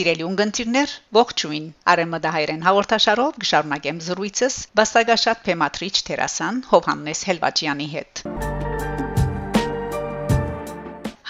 Սիրելի ունգընտիրներ, ողջույն։ Արեմդահայերեն հաղորդաշարով կշարունակեմ զրույցս Բաստագաշատ Փեմատրիչ Տերասան Հովհաննես Հելվաջյանի հետ։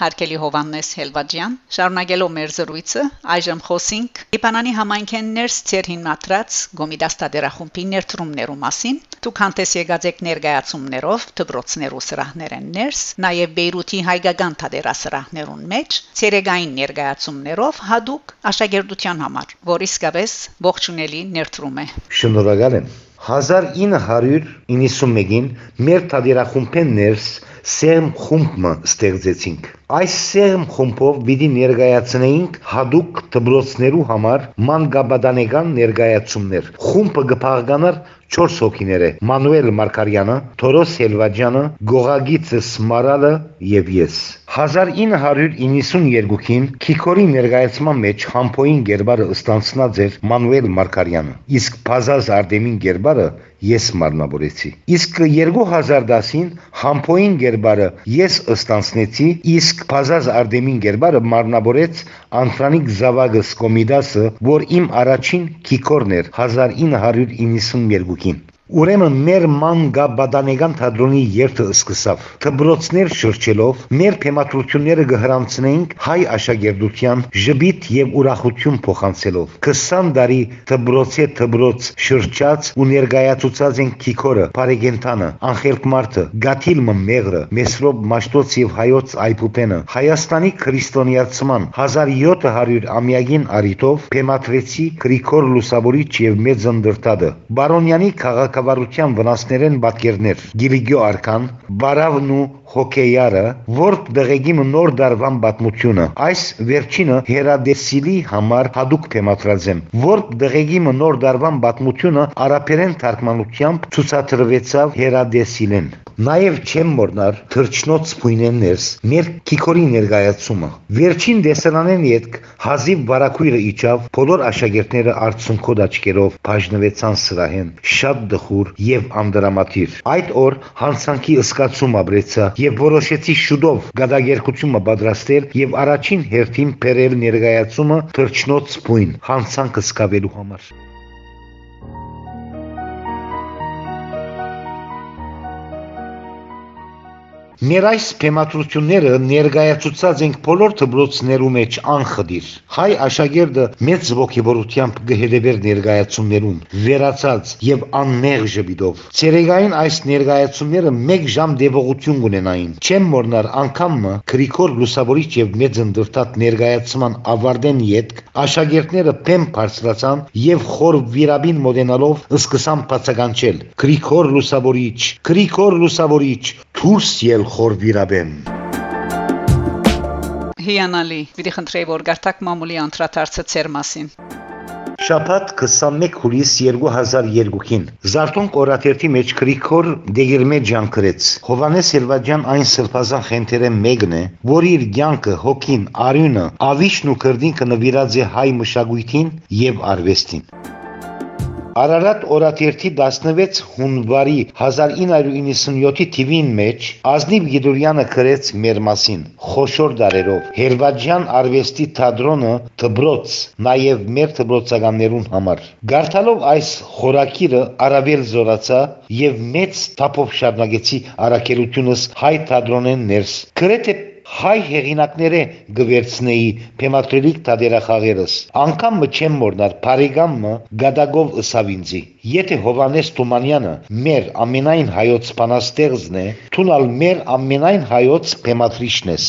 Հարկելի Հովանես Հելվաջյան, շարունակելով մեր զրույցը, այժմ խոսենք Իպանանի համայնքեն ներս ցերհին մատրած Գոմիդաստադերախումբի ներդրումներու մասին։ Դուք հանդես եկած եք ներկայացումներով դբրոցներու սրահներեն ներս, նաև Բեյրութի հայկական թադերասրահներուն մեջ ցերեգային ներկայացումներով հadoop աշակերտության համար, որ իսկապես ողջունելի ներդրում է։ Շնորհակալ եմ։ 1991-ին մեր թադերախումբեն ներս սերմ խումբը ստեղծեցինք։ Այս սերմ խումբով պիտի ներկայացնեինք հadoop դբրոցներու համար մանկաբադանեկան ներկայացումներ։ Խումբը կփաղկանար 4 հոգիները՝ Մանուել Մարկարյանը, Թորոս Հելվաջյանը, Գողագիցս Մարալը եւ ես։ 1992-ին Քիքորի ներկայացման մեջ համփոյին գերբարը ստանցնած էր Մանուել Մարկարյանը, իսկ Փազազ Արտեմին գերբարը ես մարմնավորեցի։ Իսկ 2010-ին համփոյին գերբարը ես ստանցնեցի, իսկ Փազազ Արտեմին գերբարը մարմնավորեց Անֆրանիկ Զավագս Կոմիդասը, որ իմ առաջին Քիքորն էր 1992-ին։ Ուրեմն մեր մանգաբադանեգան թատրոնի երթը սկսավ։ Թբրոցներ շրջելով մեր թեմատրությունները կհրանցնեինք հայ աշակերտության ժբիտ եւ ուրախություն փոխանցելով։ 20 տարի թբրոցե թբրոց շրջած ու ներկայացուցած են Քիքորը, Փարեգենտանը, Անխելք Մարտը, Գաթիլմը Մեղրը, Մեսրոբ Մաշտոց եւ Հայոց Այփուպենը, Հայաստանի քրիստոնեացման 1700 ամյակին արիտով Փեմատրեցի Գրիգոր Լուսավորիչ եւ Մեծնդրտադը։ Բարոնյանի քաղաք քաղաքավարության վնասներեն պատկերներ Գիլիգյո արքան Բարավն ու հոկեյարը որբ դեղեգի նոր դարվան պատմությունը այս վերջինը հերադեսիլի համար հadoop թեմատրած եմ որբ դեղեգի նոր դարվան պատմությունը արաբերեն թարգմանությամբ ցուցադրվեցավ հերադեսիլեն Նաև չեմ մոռնար թրջնոց փույնեններս մեր քիքորի ներկայացումը։ Վերջին դեսանանեն յետք հազիվ բարակույրը իջավ, բոլոր աշակերտները արցունքոտ աչքերով բաժնվեցան սրահեն, շատ դխուր եւ անդրամատիր։ Այդ օր հանցանքի ըսկացում ապրեցա եւ որոշեցի շուտով գադագերկությունը պատրաստել եւ առաջին հերթին բերել ներկայացումը թրջնոց փույն հանցանքը սկավելու համար։ Մեր այս թեմատրությունները ներկայացուցած ենք բոլոր դբրոցներու մեջ անխդիր։ Հայ աշակերտը մեծ ողջավորությամբ գհետևեր ներկայացումներուն, վերացած եւ անմեղ ժպիտով։ Ցերեգային այս ներկայացումները 1 ժամ դեպողություն ունենային։ Չեմ մոռնար անգամը Գրիգոր Լուսավորիչ եւ մեծ ընդրտատ ներկայացման ավարտեն յետք աշակերտները փեմ բարձրացան եւ խոր վիրաբին մոդենալով սկսան բացականչել։ Գրիգոր Լուսավորիչ, Գրիգոր Լուսավորիչ, դուրս ել խոր վիրաբեն Հիանալի, պիտի խնդրեի որ գարտակ մամուլի անդրադարձը ծեր մասին։ Շաբաթ 21 հուլիս 2002-ին Զարտոն կորաթերթի մեջ Գրիգոր Դեգերմեջյան գրեց. Հովանես Սելվաջյան այն սրբազան խենթերը մեկն է, որ իր ցանկը, հոգին, արյունը, ավիշն ու քրդինքը նվիրած է հայ մշակույթին եւ արվեստին։ Արարատ օրաթերթի 16 հունվարի 1997-ի թիվին մեջ Ազնիվ Գիդուրյանը գրեց մեր մասին խոշոր դարերով Հերվաջյան արվեստի թատրոնը դբրոց նաև մեր դբրոցականներուն համար Գարտալով այս խորակիրը արավել զորացա եւ մեծ թափով շարունակեցի արակելությունս հայ թատրոնեն ներս գրեթե հայ հեղինակները գվերցնեի փեմատրելիք տադերախաղերս անկամ չեմ մորնար բարիգամը գադագով ըսավինձի եթե հովանես Թումանյանը մեր ամենայն հայոց բանաստեղծն է թունալ մեր ամենայն հայոց փեմատրիչն ես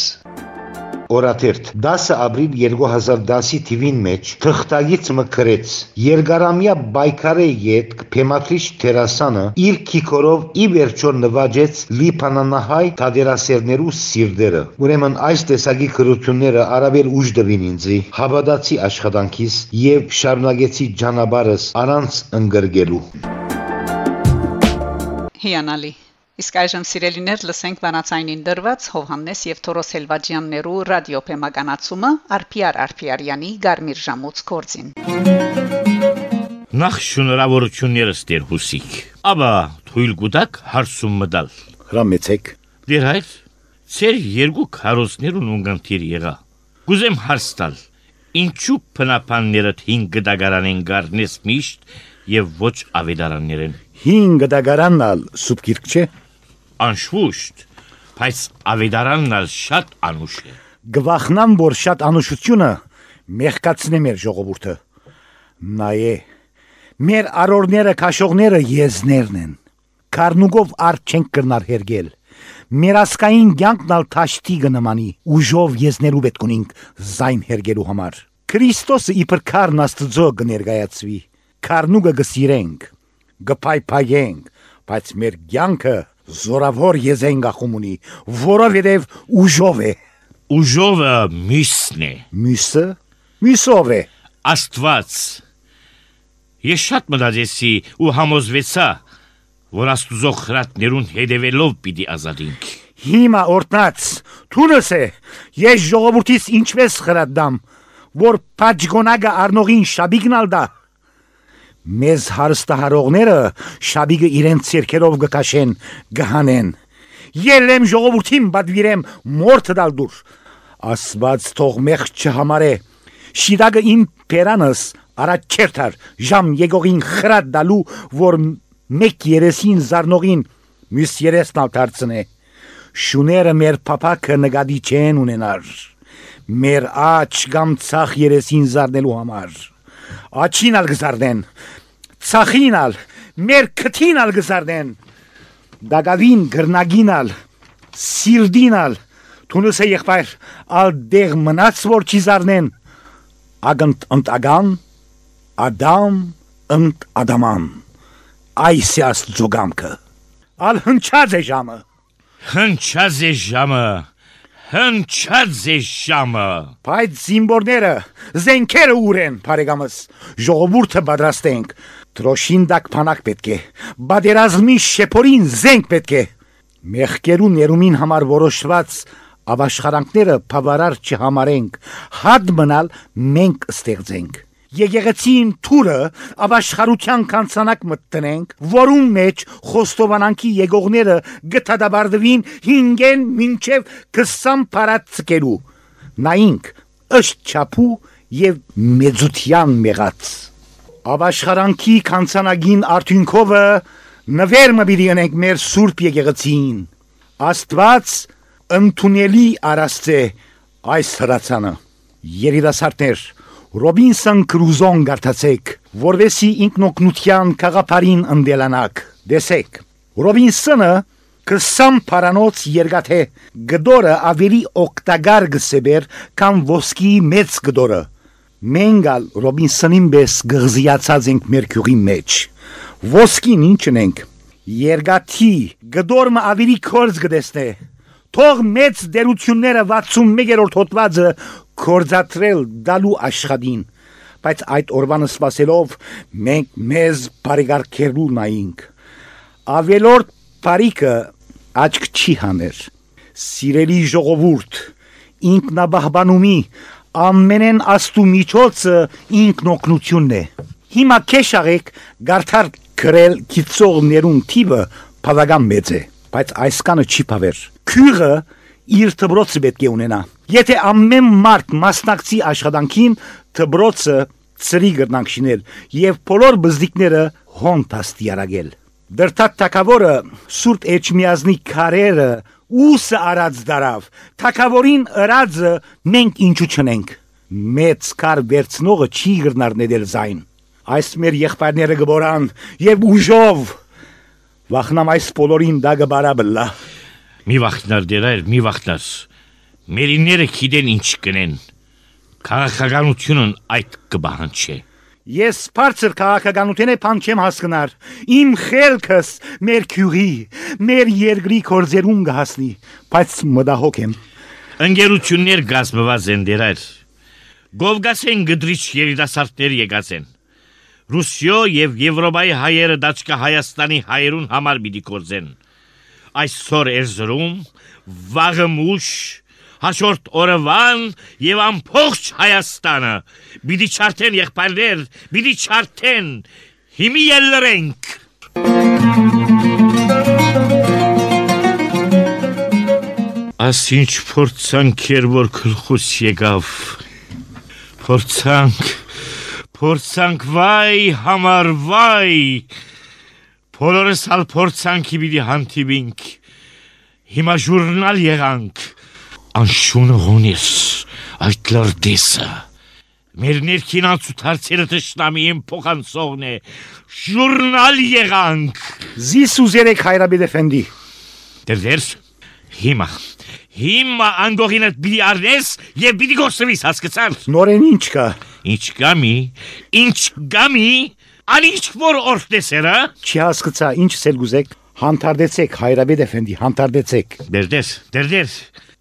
օրաթերթ 10 ապրիլ 2010-ի թվին մեջ թղթագից մկրեց. Երգարամյա բայկարե յետք Փեմատրիչ Տերասանը իր քիքորով ի վերջո նվաճեց լիփանանահայ թադերասերներու սիրտերը ուրեմն այս տեսակի քրությունները արաբել ուժ դվին ինձի հավատացի աշխատանքիս եւ շարունակեցի ջանաբարս առանց ընկրգելու Հիանալի Իսկ այժմ սիրելիներ լսենք վանացայինին դրված Հովհաննես եւ Թորոս Հելվաջյաններու ռադիոփեմականացումը Արփիար Արփիարյանի Գարմիր ժամուց կորցին։ Նախ շնորհավորություններս դեր հուսիկ։ Աբա թույլ կուտակ հարսում մդալ։ Հրամեցեք։ Դեր հայր, ծեր երկու քարոսներուն ունգանտիր եղա։ Գուզեմ հարստալ։ Ինչու փնապանները 5 դագարանեն գարնես միշտ եւ ոչ ավետարաններեն։ 5 դագարանն սուպ գիրք չէ։ Անշուշտ, բայց ավետարանն ալ շատ անուշ է։ Գվախնամ որ շատ անուշությունը մեղկացնե մեր ժողովուրդը։ Նայե մեր արորները քաշողները եզներն են։ Կարնուգով արդ չենք կրնար հերգել։ Մեր ասկային ցանկն ալ թաշտի գնամանի ուժով եզներու պետք ունենք զայն հերգելու համար։ Քրիստոսը իբր քարն աստծո կներկայացվի։ Քարնուգը գսիրենք, գփայփայենք, բայց մեր ցանկը զորավոր եզեն գախում ունի, որովհետև ուժով է։ Ուժովը միսն է։ Մյուսը մյուսով է։ Աստված։ Ես շատ մտածեցի ու համոզվեցա, որ Աստուծո խրատներուն հետևելով պիտի ազատենք։ Հիմա օրտնած թունս է ես ժողովրդից ինչպես խրատdam որ պաճգոնագը արնողին շաբիգնալ դա մեզ հարստահարողները շաբիգը իրեն ցերքերով գկաշեն գահանեն ելեմ ժողովրդին բադվիրեմ մորթ դալ դուր ասված թող մեղ չհամարե շիդագը իմ պերանս առաջ չերթար ժամ եգողին խրատ դալու որ մեկ երեսին զարնողին մյուս երեսն ալ դարձնե շուները մեր փապակը նկատի չեն ունենար մեր աչ կամ ցախ երեսին զարնելու համար աչին ալ գզարդեն ցախին ալ մեր քթին ալ գզարդեն դագավին գրնագինալ սիրդինալ թունուսը եղբայր ալ դեղ մնաց որ չի զարնեն ագանտ ընտագան ադամ ընտ ադաման այս է աստծո գամքը ալ հնչած է ժամը Հնչած է ժամը։ Հնչած է շամը։ Բայց զինվորները, զենքերը ուր են, բարեկամս։ Ժողովուրդը պատրաստ ենք։ Տրոշին դակ փանակ պետք է։ Բادرազմի շեփորին զենք պետք է։ Մեղկերու ներումին համար որոշված ավաշխարանքները բավարար չհամարենք։ Հատ մնալ մենք ստեղծենք։ Եգեգեցին թուրը ապաշխարության կանցանակ մտնենք, որում մեջ խոստովանանքի եգողները գտադաբարդվին հինգեն մինչև 20 փարածկելու։ Նայինք ըստ չափու եւ մեծության մեղած։ Ապաշխարանքի կանցանագին արդյունքովը նվեր մը բիդիանենք մեր Սուրբ Եգեգեցին։ Աստված ընդունելի արաստե այս հրացանը։ Երիտասարդներ, Ռոբինսոն Կրուզոն գարտացեք, որովհետեւ ինքնօգնության խաղապարին ընդելանակ։ Դեսեք։ Ռոբինսոնը կսամ paranոց երգաթե գդորը ավելի օկտագար գսեբեր կամ ոսկի մեծ գդորը։ Մենգալ Ռոբինսոնին բես գղզիացած ենք մեր քյուղի մեջ։ Ոսկին ինչ ենք։ Երգաթի գդորը ավելի կորձ գտեսնե։ Թող մեծ դերությունները 61-րդ հոդվածը կորզատրել դալու աշխադին, բայց այդ օրվանը սпасելով մենք մեզ բարեգարկելու նայինք։ Ավելորդ բարիկը աչք չի հաներ։ Սիրելի ժողովուրդ, ինքնաբահբանումի ամենեն աստու միջոցը ինքնօգնությունն է։ Հիմա քեշարեք գարթար գրել գիծողներուն տիպը բավական մեծ է, բայց այս կանը չի բավեր։ Քյուրը իր դբրոցը պետք է ունենա եթե ամեն մարդ մասնակցի աշխատանքին դբրոցը ծրի գրնանք շինել եւ բոլոր բզդիկները հոն տաստիարագել Դրտակ թակավորը սուրտ էջմիազնի քարերը ուսը արած դարավ թակավորին ըրածը մենք ինչու չնենք մեծ կար վերցնողը չի գրնար նել զայն այս մեր եղբայրները գբորան եւ ուժով վախնամ այս բոլորին դա գբարաբլա Մի վախտնար դերայր, մի վախտնար։ Մերիները գիտեն ինչ կնեն։ Քաղաքականությունն այդ կբահանչի։ Ես բարձր քաղաքականությունը բան չեմ հասկնար։ Իմ խելքս մեր քյուրի, մեր երկրի կորձերուն կհասնի, բայց մտահոգ եմ։ Ընկերություններ գազմված են դերայր։ Գովգասեն գդրիչ երիտասարդներ եկած են։ Ռուսիո եւ Եվրոպայի հայերը դաչկա Հայաստանի հայերուն համար պիտի կորձեն։ Այսօր Էրզրում, վաղը մուշ, հաջորդ օրվան եւ ամբողջ Հայաստանը պիտի չարթեն եղբայրներ, պիտի չարթեն։ Հիմի ելրենք։ Ասինչ փորձանքեր որ քլխուս եկավ։ Փորձանք, փորձանք վայ համար վայ։ Բոլորս ալ փորձանքի պիտի հանդիպինք։ Հիմա ժուրնալ եղանք։ Անշունը հունիս այդ լրդեսը։ Մեր ներքին անցուդարձերը տշնամի եմ փոխանցողն է։ Ժուրնալ եղանք։ Զիս ուզերեք հայրաբեդ էֆենդի։ Դեր հիմա հիմա անգողինդ բիդի արնես եւ բիդի գոսվիս հասկացար։ Նորեն ինչ կա։ Ինչ գամի, ինչ գամի, անիչ որ օրտեսերա։ Չի հասկացա, ինչ սել գուզեք։ Հանդարտեցեք հայրաբեդ էֆենդի, հանդարտեցեք։ Դերդես, դերդես։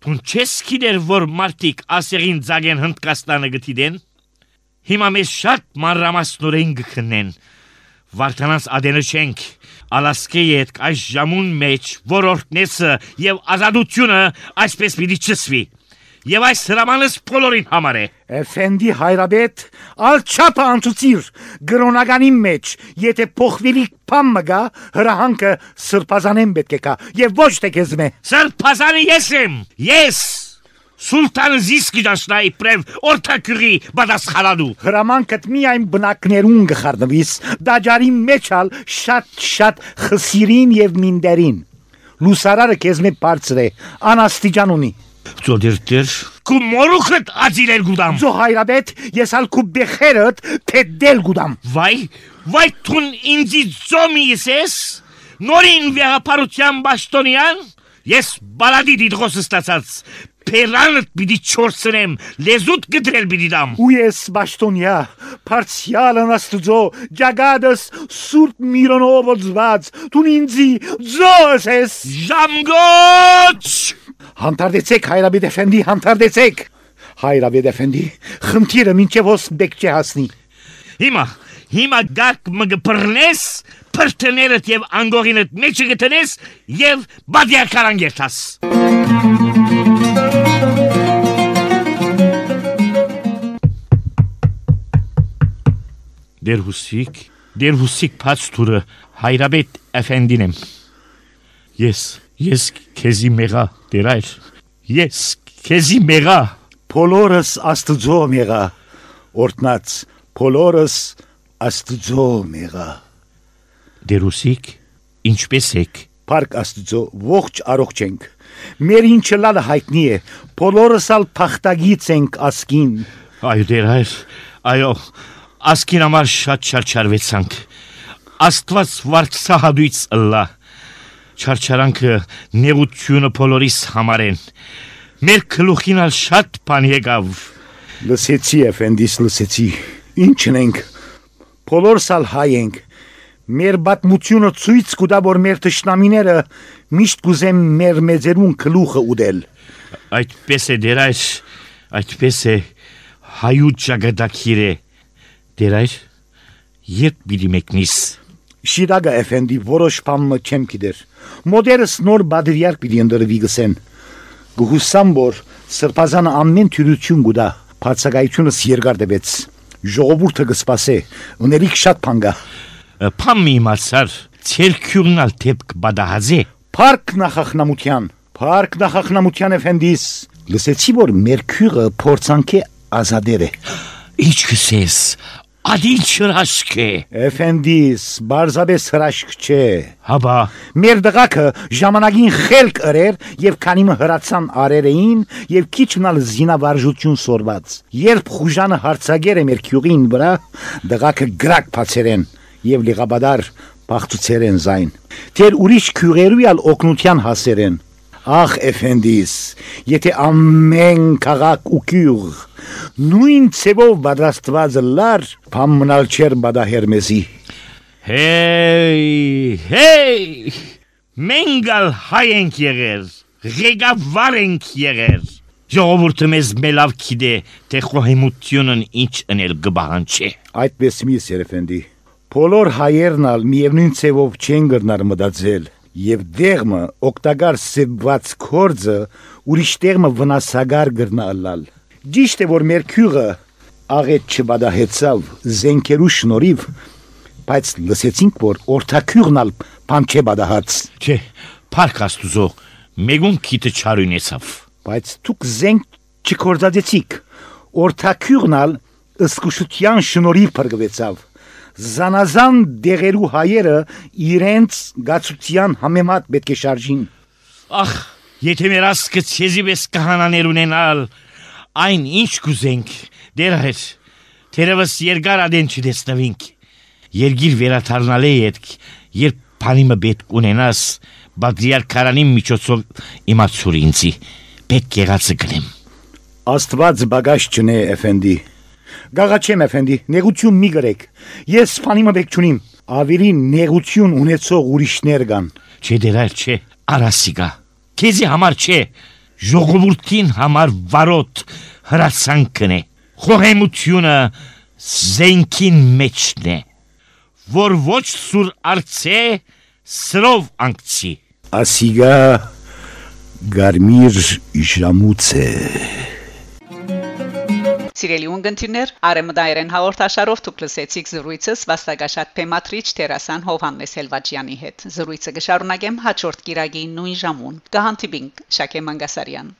Տուն չես գիտեր որ մարտիկ ասերին ձագեն Հնդկաստանը գտիդեն։ Հիմա մեզ շատ մանրամասնորեն գքնեն։ Վարդանանց ադենը չենք։ Ալասկեի հետ այս ժամուն մեջ որորտնեսը եւ ազատությունը այսպես պիտի չսվի։ Եվ այս հրամանս բոլորին համար է։ Էֆենդի հայրաբեդ, ալչապը անցուցիր գրոնականի մեջ, եթե փոխվելի փամը գա, հրահանքը սրբազանեն պետք է կա, եւ ոչ թե քեզ մե։ Սրբազանը ես եմ։ Ես Սուլտան Զիսկի դաշնայի պրև օրթակրի բադասխանալու։ Հրամանքդ միայն բնակներուն գխարնվիս, դաջարի մեջալ շատ-շատ խսիրին եւ մինդերին։ Լուսարարը քեզ մե բարձր է, անաստիճան ունի։ Ծոդերտեր կու մորուքդ ածիրել գուդամ։ Ձո հայրաբեդ, ես ալ քու բեխերդ փեդել գուդամ։ Վայ, վայ թուն ինձի ծոմի ես նորին վեղապարության բաշտոնյան Ես բալադի դիդրոս ստացած Պերանդ պիտի չորսնեմ, լեզուտ գդրել պիտի դամ։ Ու ես բաշտոնյա, պարցյալն աստուծո, ջագադս սուրտ միրոնով ոցված, տուն ինձի ձոս ես։ Ժամգոչ։ Հանդարտեցեք հայրաբեդ էֆենդի, հանդարտեցեք։ Հայրաբեդ էֆենդի, խնդիրը մինչև ոս բեք չի հասնի։ Հիմա, հիմա գակ մգպրնես, պրտներդ եւ անգողինդ մեջը գտնես եւ բադիակարան գերտաս։ Դեր հուսիկ, դեր հուսիկ փաստուրը հայրաբեդ էֆենդին եմ։ Ես, ես քեզի մեղա, դերայր։ Ես քեզի մեղա։ Բոլորս աստծո մեղա, օրտնած, բոլորս աստծո մեղա։ Դեր հուսիկ, ինչպես եք։ Փարք աստծո ողջ առողջ ենք։ Մեր ինչը լալ հայտնի է, բոլորս ալ փախտագից ենք ասկին։ Այո, դերայր, այո, ասկին համար շատ չարչարվեցանք։ Աստված վարձահատույց ըլլա։ Չարչարանքը նեղությունը բոլորիս համար են։ Մեր գլուխինալ շատ բան եկավ։ Լսեցի, էֆենդիս, լսեցի։ Ինչն ենք։ Բոլորս ալ հայ ենք։ Մեր բատմությունը ցույց կուտա, որ մեր ճշնամիները միշտ կուզեն մեր մեծերուն գլուխը ուդել։ Այդպես է դերայր, այդպես է հայուտ ճագադակիր է։ Դերայր, երբ պիտի մեկնիս։ Շիրագա Էֆենդի որոշ բանը չեմ գիտեր։ Մոդերս նոր բادرիար պիտի ընդրվի գսեն։ Գուհուսամ որ սրբազանը ամեն թյուրություն գուտա։ Բացակայությունս երկար դեպեց։ Ժողովուրդը կսպասե, ուներիք շատ փանգա։ Փամի մասար, ցերքյուրնալ տեպք բադահազի։ Փարք նախախնամության, փարք նախախնամության Էֆենդիս։ Լսեցի որ Մերկուրը փորձանքի ազադեր է։ Ինչ կսես, Ադին հրաշք է։ Էֆենդիս, բարձաբես հրաշք չէ։ Հաբա, Մեր դղակը ժամանակին խելք ըրեր եւ քանիմը հրացան արերեին եւ քիչնալ զինավարժություն սորված։ Երբ խուժանը հարցագեր է մեր քյուղին վրա, դղակը գրակ փացերեն եւ լիղաբադար բախտուցերեն զայն։ Տեր ուրիշ քյուղերույալ օկնության հասերեն։ Ախ էֆենդիս, եթե ամեն քաղաք ու քյուղ նույն ցևով պատրաստված լար, փամ մնալ չեր բադա հերմեսի։ հեյ, հեյ, մենգալ հայ ենք եղեր, ղեկավար ենք եղեր։ Ժողովուրդը մեզ մելավ գիտե, թե խոհեմությունն ինչ ընել գբահան չէ։ Այդպես մի սերեֆենդի։ Բոլոր հայերն ալ միևնույն ցևով չեն գրնար մտածել եւ դեղմը օկտագար սեված կորձը ուրիշ դեղմը վնասագար գրնալալ։ Ճիշտ է որ մեր քյուղը աղետ չբադահեցավ զենքերու շնորհիվ, բայց լսեցինք որ օրթակյուղն ալ բան չէ բադահած։ Չէ, Փարք աստուծո, մեգուն քիթը չարունեցավ։ Բայց դուք զենք չկործածեցիք։ Օրթակյուղն ալ ըսկուշության շնորհիվ փրկվեցավ։ Զանազան դեղերու հայերը իրենց գացության համեմատ պետք է շարժին։ Ախ, եթե մեր ասկը ցեզի վես կահանաներ ունենալ, այն ինչ կուզենք, դերահեր, թերևս երկար ադեն չդեսնվինք։ Երգիր վերաթարնալ է ետք, երբ փանիմը պետք ունենաս, բադրիար քարանի միջոցով իմացուր ինձի, պետք եղածը գնեմ։ Աստված բագաշ չնե, էֆենդի։ Գաղաչեմ էֆենդի, նեղություն մի գրեք։ Ես փանիմը բեք չունիմ։ Ավիրի նեղություն ունեցող ուրիշներ կան։ Չէ դերայր չէ, արասիգա։ Քեզի համար չէ, ժողովրդին համար վարոտ հրացանքն է։ Խոհեմությունը զենքին մեջն է, որ ոչ սուր արծե սրով անկցի։ Ասիգա Գարմիր ժամուց է։ Սիրելի ունգընտիրներ, Արեմդայերեն հաղորդաշարով դուք լսեցիք զրույցս վաստակաշատ Պեմատրիչ Տերասան Հովհաննես Հելվաջյանի հետ։ Զրույցը կշարունակեմ հաջորդ կիրագի նույն ժամուն։ Կհանդիպինք Շակե Մանգասարյան։